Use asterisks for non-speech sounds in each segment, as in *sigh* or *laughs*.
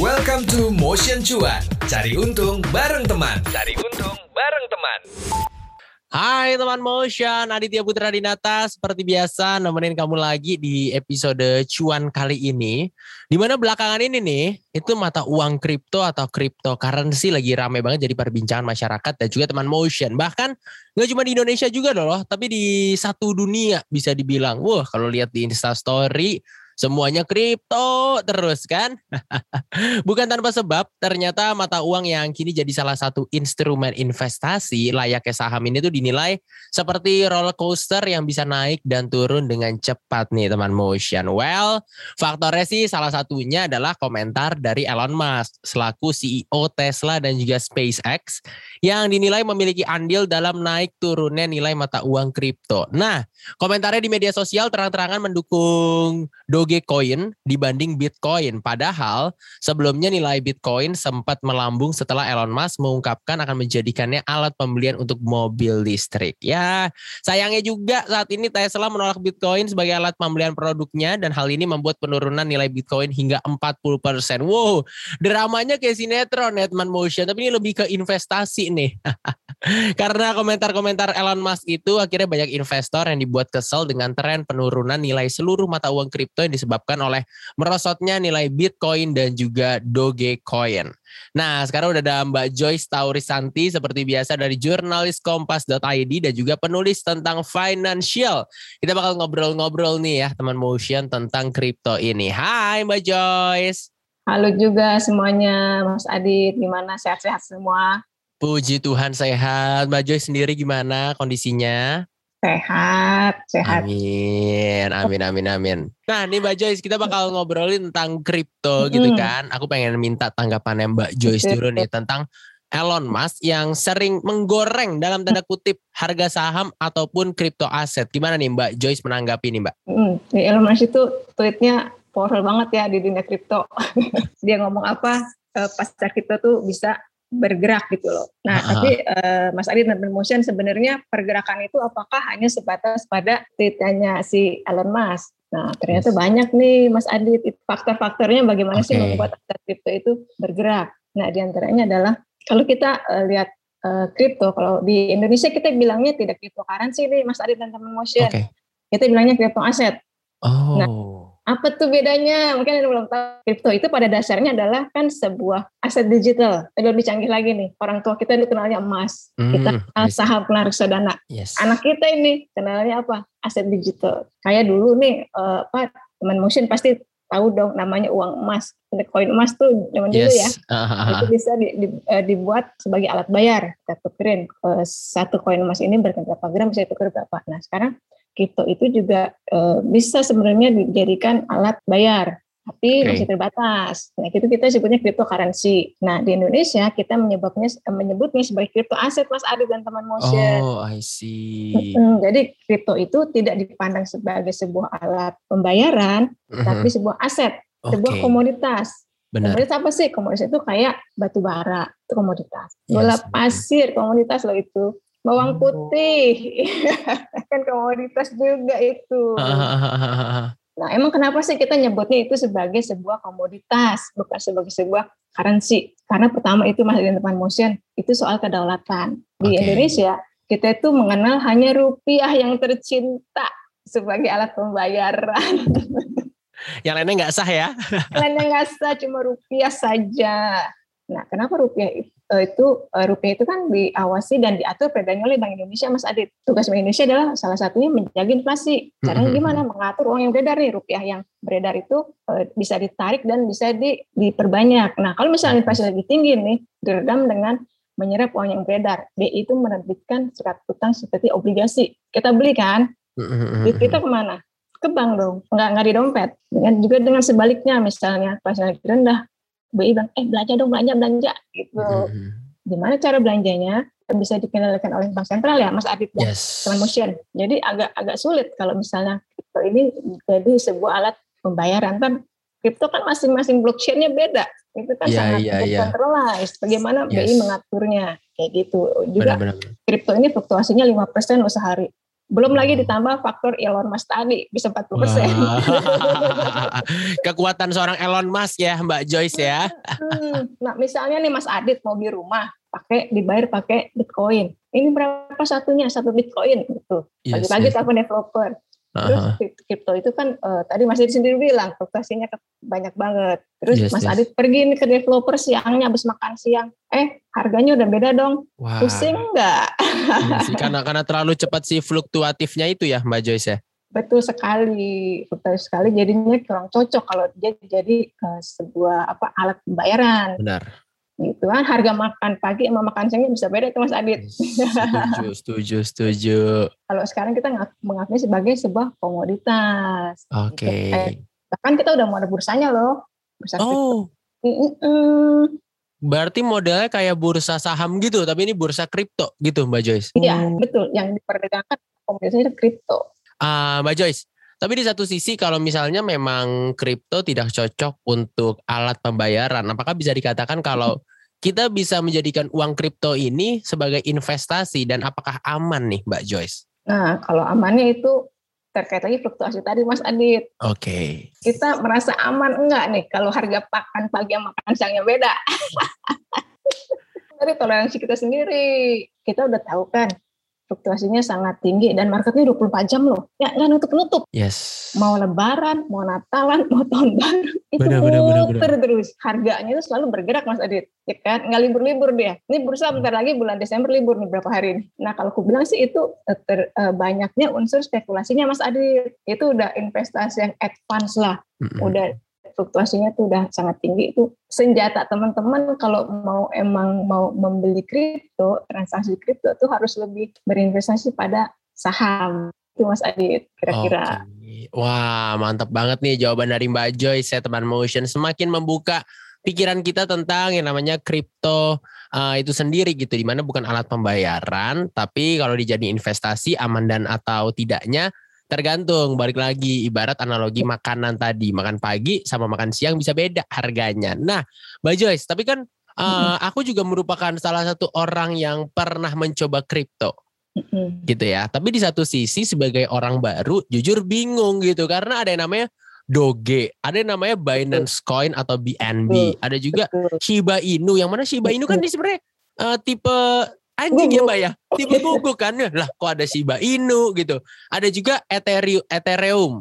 Welcome to Motion Cuan. Cari untung bareng teman. Cari untung bareng teman. Hai teman Motion, Aditya Putra Dinata seperti biasa nemenin kamu lagi di episode cuan kali ini. Di mana belakangan ini nih, itu mata uang kripto atau cryptocurrency lagi rame banget jadi perbincangan masyarakat dan juga teman Motion. Bahkan nggak cuma di Indonesia juga loh, tapi di satu dunia bisa dibilang. Wah kalau lihat di Instastory, Semuanya kripto terus kan? *laughs* Bukan tanpa sebab, ternyata mata uang yang kini jadi salah satu instrumen investasi layaknya saham ini tuh dinilai seperti roller coaster yang bisa naik dan turun dengan cepat nih teman motion. Well, faktornya sih salah satunya adalah komentar dari Elon Musk selaku CEO Tesla dan juga SpaceX yang dinilai memiliki andil dalam naik turunnya nilai mata uang kripto. Nah, komentarnya di media sosial terang-terangan mendukung Dogecoin dibanding Bitcoin. Padahal sebelumnya nilai Bitcoin sempat melambung setelah Elon Musk mengungkapkan akan menjadikannya alat pembelian untuk mobil listrik. Ya, sayangnya juga saat ini Tesla menolak Bitcoin sebagai alat pembelian produknya dan hal ini membuat penurunan nilai Bitcoin hingga 40%. Wow, dramanya kayak sinetron teman motion, tapi ini lebih ke investasi nih. *laughs* *laughs* Karena komentar-komentar Elon Musk itu akhirnya banyak investor yang dibuat kesel dengan tren penurunan nilai seluruh mata uang kripto yang disebabkan oleh merosotnya nilai Bitcoin dan juga Dogecoin. Nah, sekarang udah ada Mbak Joyce Taurisanti seperti biasa dari jurnalis kompas.id dan juga penulis tentang financial. Kita bakal ngobrol-ngobrol nih ya teman Motion tentang kripto ini. Hai Mbak Joyce. Halo juga semuanya, Mas Adit. Gimana sehat-sehat semua? Puji Tuhan sehat. Mbak Joy sendiri gimana kondisinya? Sehat, sehat. Amin, amin, amin, amin. Nah, nih Mbak Joyce, kita bakal ngobrolin tentang kripto gitu kan. Aku pengen minta tanggapannya Mbak Joyce dulu nih tentang Elon Musk yang sering menggoreng dalam tanda kutip harga saham ataupun kripto aset. Gimana nih Mbak Joyce menanggapi nih Mbak? Hmm, Elon Musk itu tweetnya powerful banget ya di dunia kripto. *laughs* Dia ngomong apa, eh, pasar kripto tuh bisa bergerak gitu loh. Nah, uh-huh. tapi uh, Mas Adi dan Motion sebenarnya pergerakan itu apakah hanya sebatas pada tweetnya si Elon Musk? Nah, ternyata yes. banyak nih Mas Adit faktor-faktornya bagaimana okay. sih membuat aset kripto itu bergerak. Nah, di antaranya adalah kalau kita uh, lihat kripto, uh, kalau di Indonesia kita bilangnya tidak cryptocurrency nih Mas Adit dan teman Motion. Okay. Kita bilangnya kripto aset. Oh. Nah, apa tuh bedanya? Mungkin ada belum tahu. Kripto itu pada dasarnya adalah kan sebuah aset digital. Tapi lebih canggih lagi nih. Orang tua kita dulu kenalnya emas. Hmm, kita kenal saham, kenal reksadana. Yes. Anak kita ini kenalnya apa? Aset digital. Kayak dulu nih, uh, apa teman motion pasti tahu dong namanya uang emas. Koin emas tuh zaman yes. dulu ya. Uh-huh. Itu bisa di, di, uh, dibuat sebagai alat bayar. Kita tukerin uh, satu koin emas ini berapa gram bisa tuker berapa. Nah sekarang kripto itu juga e, bisa sebenarnya dijadikan alat bayar tapi okay. masih terbatas. Nah, itu kita sebutnya cryptocurrency. Nah, di Indonesia kita menyebutnya menyebutnya sebagai kripto aset Mas Adi dan teman Motion. Oh, I see. Jadi kripto itu tidak dipandang sebagai sebuah alat pembayaran, uh-huh. tapi sebuah aset, okay. sebuah komoditas. Benar. Komoditas apa sih? Komoditas itu kayak batu bara, itu komoditas. Bola yes, pasir, komoditas loh itu bawang oh. putih *laughs* kan komoditas juga itu. *laughs* Nah, emang kenapa sih kita nyebutnya itu sebagai sebuah komoditas, bukan sebagai sebuah currency? Karena pertama itu masih di depan motion, itu soal kedaulatan. Di okay. Indonesia, kita itu mengenal hanya rupiah yang tercinta sebagai alat pembayaran. *laughs* yang lainnya nggak sah ya? yang lainnya nggak sah, cuma rupiah saja. Nah, kenapa rupiah itu? Uh, itu uh, rupiah itu kan diawasi dan diatur perdanya oleh Bank Indonesia, Mas Adit. Tugas Bank Indonesia adalah salah satunya menjaga inflasi. Caranya gimana? Mengatur uang yang beredar nih, rupiah yang beredar itu uh, bisa ditarik dan bisa di, diperbanyak. Nah, kalau misalnya inflasi lagi tinggi nih, diredam dengan menyerap uang yang beredar. BI itu menerbitkan surat utang seperti obligasi. Kita beli kan? Duit kita ke mana? Ke bank dong, nggak nggak di dompet. Dengan juga dengan sebaliknya, misalnya inflasi lagi rendah, BI bilang eh belanja dong belanja belanja gitu. Mm-hmm. gimana cara belanjanya bisa dikendalikan oleh bank sentral ya Mas Adit dan yes. motion. Jadi agak agak sulit kalau misalnya kripto ini jadi sebuah alat pembayaran. Kan kripto kan masing-masing blockchainnya beda. Itu kan yeah, sangat yeah, decentralized. Yeah. bagaimana yes. BI mengaturnya? Kayak gitu. Juga kripto ini fluktuasinya lima persen sehari Belum lagi ditambah faktor Elon Musk tadi bisa 40 persen. *laughs* Kekuatan seorang Elon Musk ya Mbak Joyce ya. Hmm, nah misalnya nih Mas Adit mau beli rumah, pakai dibayar pakai Bitcoin. Ini berapa satunya? Satu Bitcoin gitu. Yes, Pagi-pagi yes. telepon developer. Terus kripto itu kan eh, tadi Mas Adit sendiri bilang fluktuasinya banyak banget. Terus Yes, Mas yes. Adit pergi nih ke developer siangnya habis makan siang. Eh harganya udah beda dong. Wah. Pusing nggak? Iya sih, karena karena terlalu cepat sih fluktuatifnya itu ya Mbak Joyce ya. Betul sekali, betul sekali. Jadinya kurang cocok kalau dia jadi eh, sebuah apa alat pembayaran. Benar. Gitu kan harga makan pagi sama makan siangnya bisa beda tuh Mas Adit. Setuju, *laughs* setuju, setuju. Kalau sekarang kita ngak- mengakuinya sebagai sebuah komoditas. Oke. Gitu. Eh, Bahkan kita udah mau ada bursanya loh. Bursa. Oh, Mm-mm. berarti modelnya kayak bursa saham gitu, tapi ini bursa kripto gitu Mbak Joyce. Iya, betul. Yang diperdagangkan komoditasnya itu kripto. Ah, Mbak Joyce, tapi di satu sisi kalau misalnya memang kripto tidak cocok untuk alat pembayaran, apakah bisa dikatakan kalau kita bisa menjadikan uang kripto ini sebagai investasi dan apakah aman nih Mbak Joyce? Nah, kalau amannya itu terkait lagi fluktuasi tadi Mas Adit. Oke. Kita merasa aman enggak nih kalau harga pakan pagi sama makan siangnya beda? *laughs* Dari toleransi kita sendiri, kita udah tahu kan fluktuasinya sangat tinggi dan marketnya 24 jam loh. Ya nggak nutup-nutup. Yes. Mau lebaran, mau natalan, mau tahun baru. Itu Benar, benar, benar, muter terus. Harganya itu selalu bergerak Mas Adit. Ya kan? Nggak libur-libur dia. Ini bursa bentar lagi bulan Desember libur nih berapa hari ini. Nah kalau aku bilang sih itu eh, ter- eh, banyaknya unsur spekulasinya Mas Adit. Itu udah investasi yang advance lah. Mm-mm. Udah fluktuasinya tuh udah sangat tinggi itu senjata teman-teman kalau mau emang mau membeli kripto transaksi kripto tuh harus lebih berinvestasi pada saham itu Mas Adit kira-kira Oke. Wah, mantap banget nih jawaban dari Mbak Joyce ya teman motion. Semakin membuka pikiran kita tentang yang namanya kripto uh, itu sendiri gitu. Di mana bukan alat pembayaran, tapi kalau dijadiin investasi aman dan atau tidaknya tergantung. Balik lagi ibarat analogi makanan tadi. Makan pagi sama makan siang bisa beda harganya. Nah, Mbak Joyce, tapi kan uh, aku juga merupakan salah satu orang yang pernah mencoba kripto gitu ya. Tapi di satu sisi sebagai orang baru jujur bingung gitu karena ada yang namanya Doge, ada yang namanya Binance Coin atau BNB, ada juga. Shiba Inu. Yang mana Shiba Inu kan ini sebenarnya eh, tipe anjing ya. Mbak ya, tipe guguk kan. Lah kok ada Shiba Inu gitu. Ada juga Ethereum, Ethereum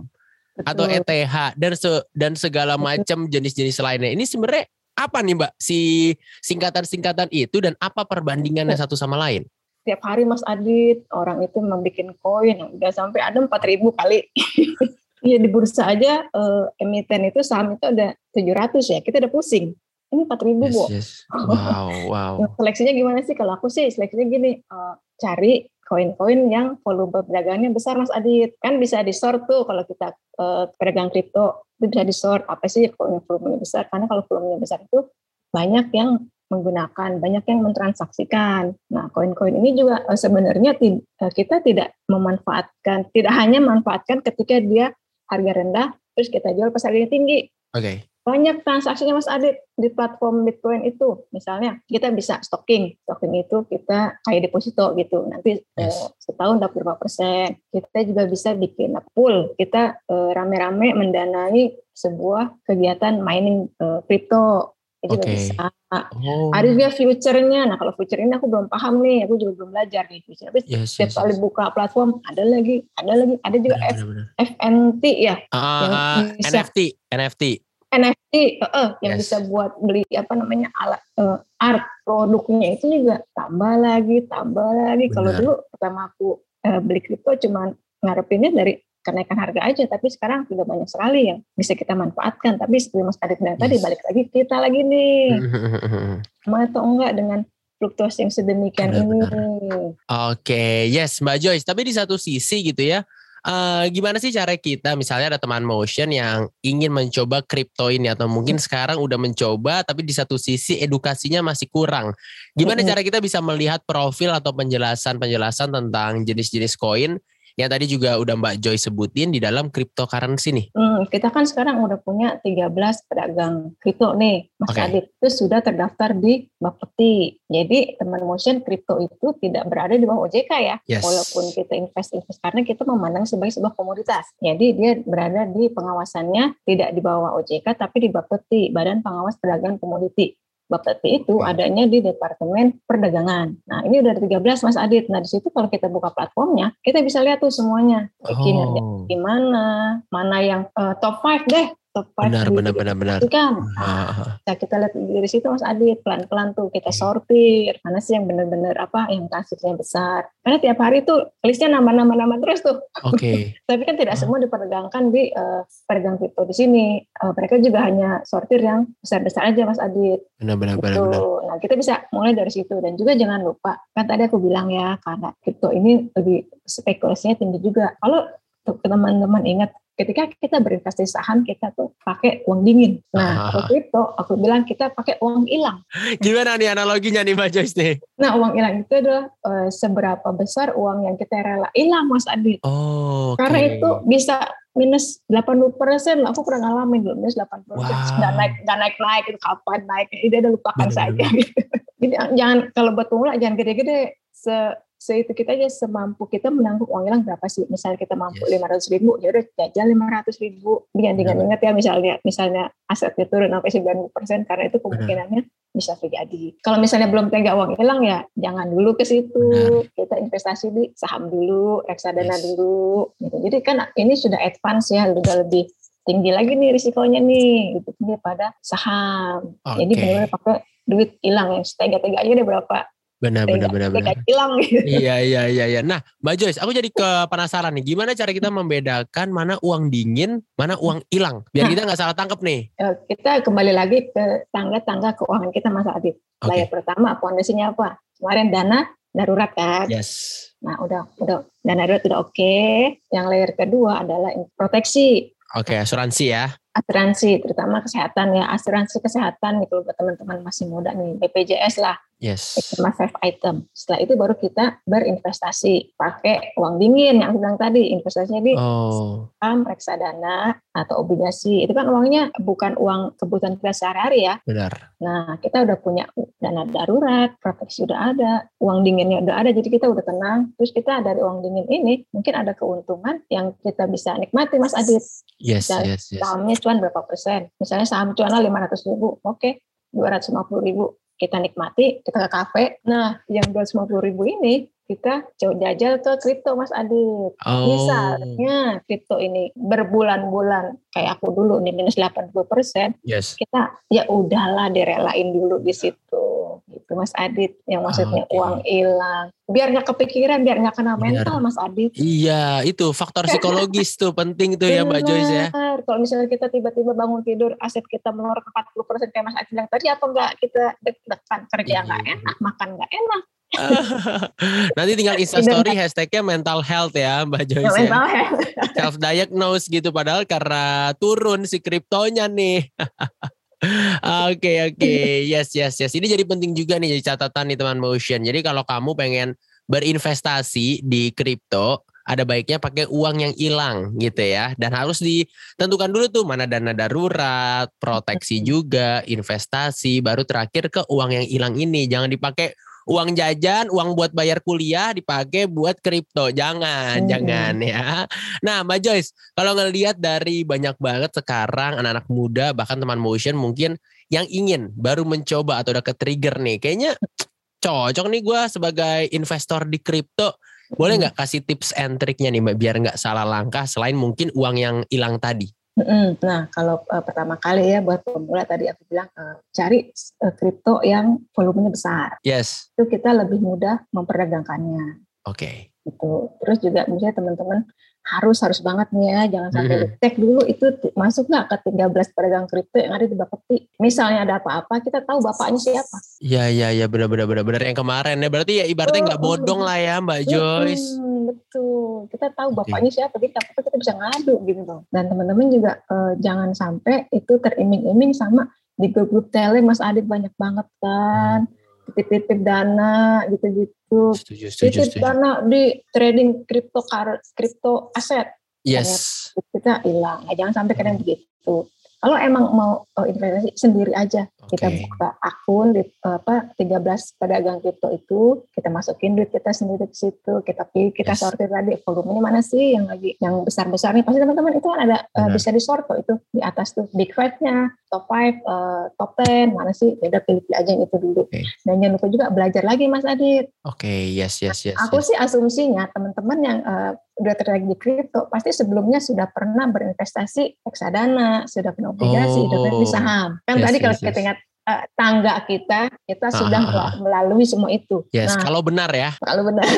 atau. ETH dan se- dan segala macam jenis-jenis lainnya. Ini sebenarnya apa nih Mbak si singkatan-singkatan itu dan apa perbandingannya satu sama lain? tiap hari Mas Adit orang itu membuat koin udah sampai ada 4000 kali *laughs* Iya di bursa aja eh, emiten itu saham itu ada 700 ya kita udah pusing ini 4000 Yes, bu yes. *laughs* Wow, wow. Nah, seleksinya gimana sih? Kalau aku sih seleksinya gini, eh, cari koin-koin yang volume perdagangannya besar Mas Adit. Kan bisa di sort tuh kalau kita eh, pedagang kripto, itu bisa di sort apa sih koin yang volumenya besar. Karena kalau volumenya besar itu banyak yang menggunakan, banyak yang mentransaksikan. Nah, koin-koin ini juga eh, sebenarnya kita tidak memanfaatkan, tidak hanya manfaatkan ketika dia harga rendah, terus kita jual pas harganya tinggi Oke. Banyak transaksinya Mas Adit di platform Bitcoin itu. Misalnya kita bisa stocking, stocking itu kita kayak deposito gitu. Nanti Yes. eh, setahun dapat berapa persen. Kita juga bisa bikin pool. Kita eh, rame-rame mendanai sebuah kegiatan mining eh, crypto. Itu juga Oke. bisa. Oh. Ada juga future-nya. Nah kalau future ini aku belum paham nih. Aku juga belum belajar nih future. Tapi Yes, setiap yes, kali yes. buka platform ada lagi, ada lagi, ada juga Benar, F- benar, benar. FNT ya. Ah, yang ah, bisa- NFT, NFT. NFT eh, eh, yang Yes. bisa buat beli apa namanya alat eh, art produknya itu juga tambah lagi tambah lagi kalau dulu pertama aku eh, beli kripto cuman ngarepinnya dari kenaikan harga aja tapi sekarang sudah banyak sekali yang bisa kita manfaatkan tapi seperti Mas Adit bilang tadi Yes. balik lagi kita lagi nih *laughs* mau atau enggak dengan fluktuasi yang sedemikian Benar, ini Oke, yes Mbak Joyce. Tapi di satu sisi gitu ya, eh, gimana sih cara kita, misalnya ada teman motion yang ingin mencoba kripto ini atau mungkin sekarang udah mencoba, tapi di satu sisi edukasinya masih kurang. Gimana Mm-mm. cara kita bisa melihat profil atau penjelasan-penjelasan tentang jenis-jenis koin yang tadi juga udah Mbak Joy sebutin di dalam cryptocurrency nih. Hmm, kita kan sekarang udah punya 13 pedagang kripto nih, Mas Oke. Adit. Itu sudah terdaftar di Bapeti. Jadi teman motion kripto itu tidak berada di bawah OJK ya. Yes. Walaupun kita invest-invest karena kita memandang sebagai sebuah komoditas. Jadi dia berada di pengawasannya tidak di bawah OJK tapi di Bapeti, Badan Pengawas Perdagangan Komoditi. Bapeti itu adanya di Departemen Perdagangan. Nah, ini udah ada 13 Mas Adit. Nah, di situ kalau kita buka platformnya, kita bisa lihat tuh semuanya. Kinerja Oh, gimana, mana yang eh, top 5 deh, 5 benar, benar, benar, benar. kan. Ah, Nah, kita lihat dari situ Mas Adit, pelan-pelan tuh kita sortir, mana sih yang benar-benar apa yang kasusnya besar. Karena tiap hari tuh listnya nambah-nambah-nambah terus tuh. Oke, *laughs* Tapi kan tidak Ah. semua diperdagangkan di eh, pedagang kripto di sini. Eh, mereka juga hanya sortir yang besar-besar aja Mas Adit. benar, benar, benar, Gitu. benar. Nah, kita bisa mulai dari situ dan juga jangan lupa kan tadi aku bilang ya karena kripto ini lebih spekulasinya tinggi juga. Kalau tuh teman-teman ingat ketika kita berinvestasi saham kita tuh pakai uang dingin. Ah. Nah, kalau kripto aku bilang kita pakai uang hilang. Gimana nih analoginya nih Mbak Joyce nih? Nah, uang hilang itu adalah eh, seberapa besar uang yang kita rela hilang Mas Adit. Oh, oke. Karena itu bisa minus 80 persen, aku pernah ngalamin dulu minus 80 persen, Wow. nggak naik nggak naik naik itu kapan naik, ini udah lupakan Bener, saja. *laughs* Jadi jangan kalau buat pemula jangan gede-gede, se se itu kita aja semampu kita menanggung uang hilang berapa sih? Misalnya kita mampu Yes. lima ratus ribu, ya udah jajan lima ratus ribu. Jangan Bener. ingat ya misalnya misalnya asetnya turun sampai 90 persen karena itu kemungkinannya bisa terjadi. Kalau misalnya belum tega uang hilang ya jangan dulu ke situ. Kita investasi di saham dulu, reksadana Yes. dulu. Gitu. Jadi kan ini sudah advance ya, udah lebih tinggi lagi nih risikonya nih gitu daripada saham. Jadi Oke. benar-benar pakai duit hilang yang setega-tega aja deh berapa Benar, benar, benar, benar. hilang gitu. Iya, iya, iya, iya. Nah, Mbak Joyce, aku jadi ke penasaran nih. Gimana cara kita membedakan mana uang dingin, mana uang hilang? Biar kita nggak salah tangkap nih. Eh, Kita kembali lagi ke tangga-tangga keuangan kita Mas Adit. Oke. Layer pertama fondasinya apa? Kemarin dana darurat kan. Yes. Nah, udah udah dana darurat udah oke. Yang layer kedua adalah proteksi Oke, asuransi ya. asuransi terutama kesehatan ya asuransi kesehatan gitu buat teman-teman masih muda nih BPJS lah Yes. mah five item. Setelah itu baru kita berinvestasi. Pakai uang dingin yang aku bilang tadi. Investasinya di Oh, saham reksadana atau obligasi. Itu kan uangnya bukan uang kebutuhan kita sehari-hari ya. Benar. nah kita udah punya dana darurat proteksi udah ada uang dinginnya udah ada jadi kita udah tenang. Terus kita dari uang dingin ini mungkin ada keuntungan yang kita bisa nikmati Mas Adit. Yes, Dan yes, yes. sahamnya cuan berapa persen. Misalnya saham cuannya 500 ribu, oke, 250 ribu kita nikmati, kita ke kafe. Nah, yang 250 ribu ini kita coba jajal ke kripto Mas Adit. Oh, Misalnya kripto ini berbulan-bulan kayak aku dulu nih minus 80 persen, yes. kita ya udahlah direlain dulu di situ. Gitu Mas Adit, yang maksudnya Oke. uang hilang. Biar nggak kepikiran, biar nggak kena Benar. mental Mas Adit. Iya, itu faktor psikologis tuh penting tuh ya Mbak Joyce ya. Benar. Kalau misalnya kita tiba-tiba bangun tidur, aset kita melorot ke 40 persen kayak Mas Adi bilang tadi, apa enggak kita deg-degan kerja Iya. nggak enak, makan nggak enak. *laughs* Nanti tinggal instastory hashtagnya mental health ya Mbak Joyce. Mental ya. Self diagnose gitu padahal karena turun si kriptonya nih. *laughs* Oke oke. Yes yes yes. Ini jadi penting juga nih jadi catatan nih teman motion. Jadi kalau kamu pengen berinvestasi di kripto ada baiknya pakai uang yang hilang gitu ya. Dan harus ditentukan dulu tuh mana dana darurat, proteksi juga, investasi, baru terakhir ke uang yang hilang ini. Jangan dipakai uang jajan, uang buat bayar kuliah dipakai buat kripto. Jangan, Hmm. jangan ya. Nah, Mbak Joyce, kalau ngelihat dari banyak banget sekarang anak-anak muda bahkan teman motion mungkin yang ingin baru mencoba atau udah ke trigger nih, kayaknya cocok nih gue sebagai investor di kripto. Boleh nggak kasih tips and triknya nih Mbak biar nggak salah langkah selain mungkin uang yang hilang tadi? Mm-mm. Nah, kalau eh, pertama kali ya buat pemula tadi aku bilang eh, cari eh, kripto yang volumenya besar. Yes. Itu kita lebih mudah memperdagangkannya. Oke. Gitu. Terus juga misalnya teman-teman harus harus banget nih ya, jangan sampai Mhm. cek dulu itu masuk nggak ke 13 pedagang kripto yang ada di Bapepti. Misalnya ada apa-apa, kita tahu bapaknya siapa. Iya iya iya benar benar benar benar yang kemarin ya berarti ya ibaratnya nggak Oh, oh. bodong lah ya Mbak Joyce. Mm, betul. Kita tahu bapaknya siapa, jadi apa kita bisa ngadu gitu loh. Dan teman-teman juga eh, jangan sampai itu teriming-iming sama di grup-grup tele Mas Adit banyak banget kan. Titip-titip dana gitu-gitu. Setuju, setuju, Titip setuju. dana di trading crypto crypto aset Yes. kita hilang. Nah, jangan sampai kalian begitu. Kalau emang mau oh, investasi sendiri aja, kita Oke. buka akun di apa 13 pedagang kripto itu, kita masukin duit kita sendiri ke situ, kita pilih, kita Yes. sortir tadi volumenya mana sih yang lagi yang besar-besar nih. Pasti teman-teman itu kan ada Benar. bisa disort tuh itu di atas tuh big five-nya, top five, eh, top ten, mana sih? Ya udah pilih-pilih aja yang itu dulu. Oke. Dan jangan lupa juga belajar lagi Mas Adit. Oke, yes, yes, yes. Aku yes. sih asumsinya teman-teman yang eh, udah tertarik di kripto pasti sebelumnya sudah pernah berinvestasi reksadana, sudah pernah obligasi, Oh. sudah pernah di saham. Kan Yes, tadi kalau yes, kita yes. ingat eh, tangga kita, kita Ah, sudah ah, mela- melalui semua itu. Yes, Nah, kalau benar ya. kalau benar. *laughs*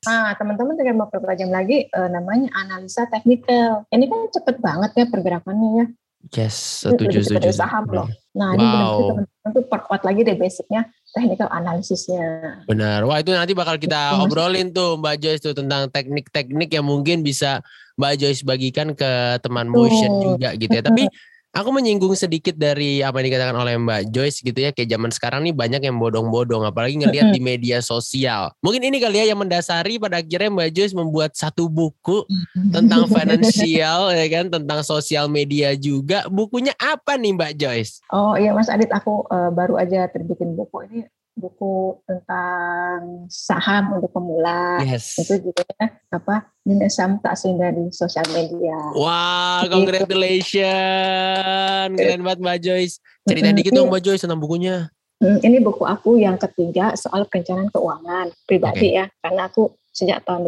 Nah, teman-teman tinggal mau pertajam lagi eh, namanya analisa teknikal. Ini kan cepet banget ya pergerakannya ya. Yes, setuju, setuju. saham loh. Nah, ini Wow. benar-benar teman-teman tuh perkuat lagi deh basicnya technical analisisnya. Benar. Wah itu nanti bakal kita Mas. obrolin tuh Mbak Joyce tuh tentang teknik-teknik yang mungkin bisa Mbak Joyce bagikan ke teman motion juga gitu ya. Tapi aku menyinggung sedikit dari apa yang dikatakan oleh Mbak Joyce gitu ya. Kayak zaman sekarang nih banyak yang bodong-bodong. Apalagi ngelihat di media sosial. Mungkin ini kali ya yang mendasari pada akhirnya Mbak Joyce membuat satu buku tentang *laughs* financial ya kan. Tentang sosial media juga. Bukunya apa nih Mbak Joyce? Oh iya Mas Adit, aku eh, baru aja terbitin buku ini buku tentang saham untuk pemula. Yes. Itu judulnya apa? Dunia saham tak seindah di sosial media. Wah, Gitu. congratulations. Keren banget Mbak Joyce. Cerita Mm-mm. dikit dong Mbak Joyce tentang bukunya. Hmm, ini buku aku yang ketiga soal perencanaan keuangan pribadi ya, karena aku sejak tahun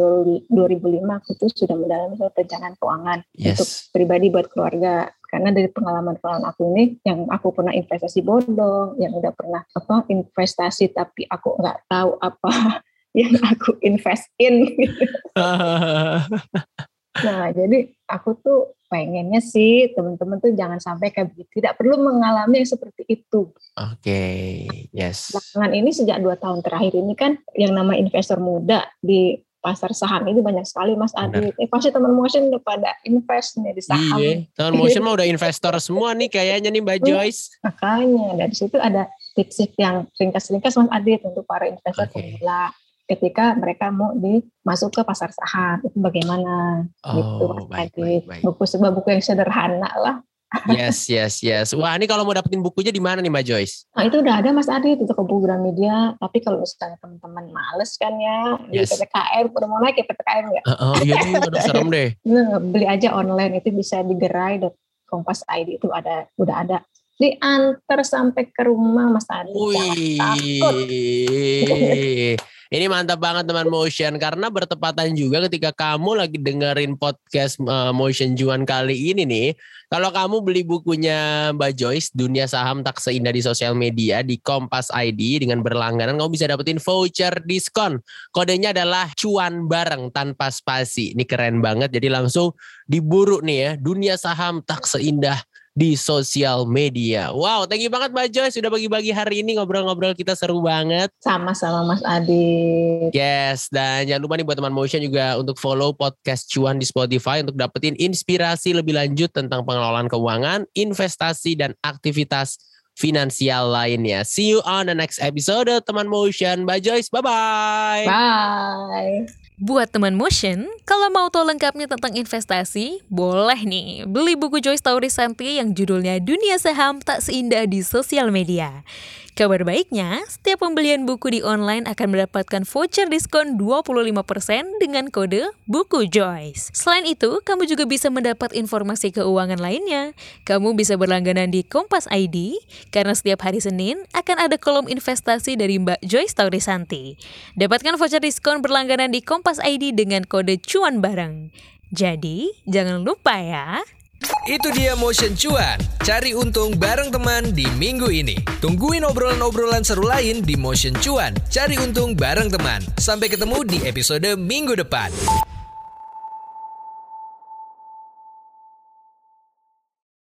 2005 aku tuh sudah mendalami soal perencanaan keuangan untuk Yes. pribadi buat keluarga. Karena dari pengalaman pengalaman aku ini, yang aku pernah investasi bodong, yang udah pernah apa investasi tapi aku nggak tahu apa *laughs* yang aku investin. gitu. *laughs* Nah, jadi aku tuh pengennya sih teman-teman tuh jangan sampai kayak begitu. Tidak perlu mengalami yang seperti itu. Oke, yes. belakangan ini sejak dua tahun terakhir ini kan yang nama investor muda di pasar saham ini banyak sekali Mas. Adit. Eh, pasti teman motion udah pada invest nih di saham. Iya, tahun motion mah udah investor semua nih kayaknya nih Mbak Hmm. Joyce. Makanya dari situ ada tips-tips yang ringkas-ringkas Mas Adit untuk para investor Oke. pemula ketika mereka mau dimasuk ke pasar saham itu bagaimana gitu Oh, Mas baik, Adit. baik, baik. Buku sebuah buku yang sederhana lah. Yes, yes, yes. Wah, ini kalau mau dapetin bukunya di mana nih Mbak Joyce? Nah itu udah ada Mas Adit itu ke buku Gramedia. Tapi kalau misalnya teman-teman males kan ya di Yes. PPKM udah mau naik ya PPKM nggak? Heeh, iya nih, aduh serem deh. *laughs* Nah, beli aja online itu bisa di gerai.kompas ID itu ada udah ada diantar sampai ke rumah Mas Adi. Jangan takut. *laughs* Ini mantap banget teman Motion karena bertepatan juga ketika kamu lagi dengerin podcast uh, Motion Juan kali ini nih. Kalau kamu beli bukunya Mbak Joyce Dunia Saham Tak Seindah di Sosial Media di Kompas ID dengan berlangganan kamu bisa dapetin voucher diskon. Kodenya adalah cuan bareng tanpa spasi. Ini keren banget jadi langsung diburu nih ya. Dunia Saham Tak Seindah di sosial media. Wow, thank you banget Mbak Joyce sudah bagi-bagi hari ini ngobrol-ngobrol kita seru banget. Sama-sama Mas Adi. Yes, dan jangan lupa nih buat teman Motion juga untuk follow podcast Cuan di Spotify untuk dapetin inspirasi lebih lanjut tentang pengelolaan keuangan, investasi, dan aktivitas finansial lainnya. See you on the next episode teman Motion. Mbak Joyce, bye-bye. Bye. Buat teman motion, kalau mau tahu lengkapnya tentang investasi, boleh nih beli buku Joyce Taurisanti yang judulnya Dunia Saham Tak Seindah di Sosial Media. Kabar baiknya, setiap pembelian buku di online akan mendapatkan voucher diskon 25% dengan kode buku Joyce. Selain itu, kamu juga bisa mendapat informasi keuangan lainnya. Kamu bisa berlangganan di Kompas ID, karena setiap hari Senin akan ada kolom investasi dari Mbak Joyce Taurisanti. Dapatkan voucher diskon berlangganan di Kompas ID dengan kode cuan bareng. Jadi, jangan lupa ya. Itu dia Motion Cuan. Cari untung bareng teman di minggu ini. Tungguin obrolan-obrolan seru lain di Motion Cuan. Cari untung bareng teman. Sampai ketemu di episode minggu depan.